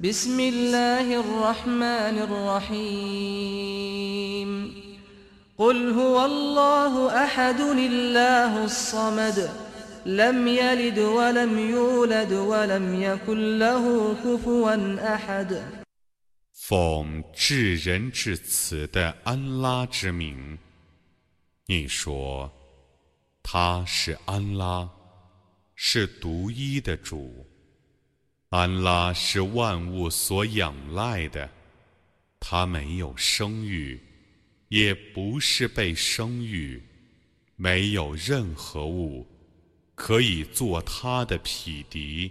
بسم الله الرحمن الرحيم قل هو الله أحد الله الصمد لم يلد ولم يولد ولم يكن له كفوا أحد 奉至仁至慈的安拉之名，你说，他是安拉，是独一的主。 安拉是万物所仰赖的，他没有生育，也不是被生育，没有任何物可以做他的匹敌。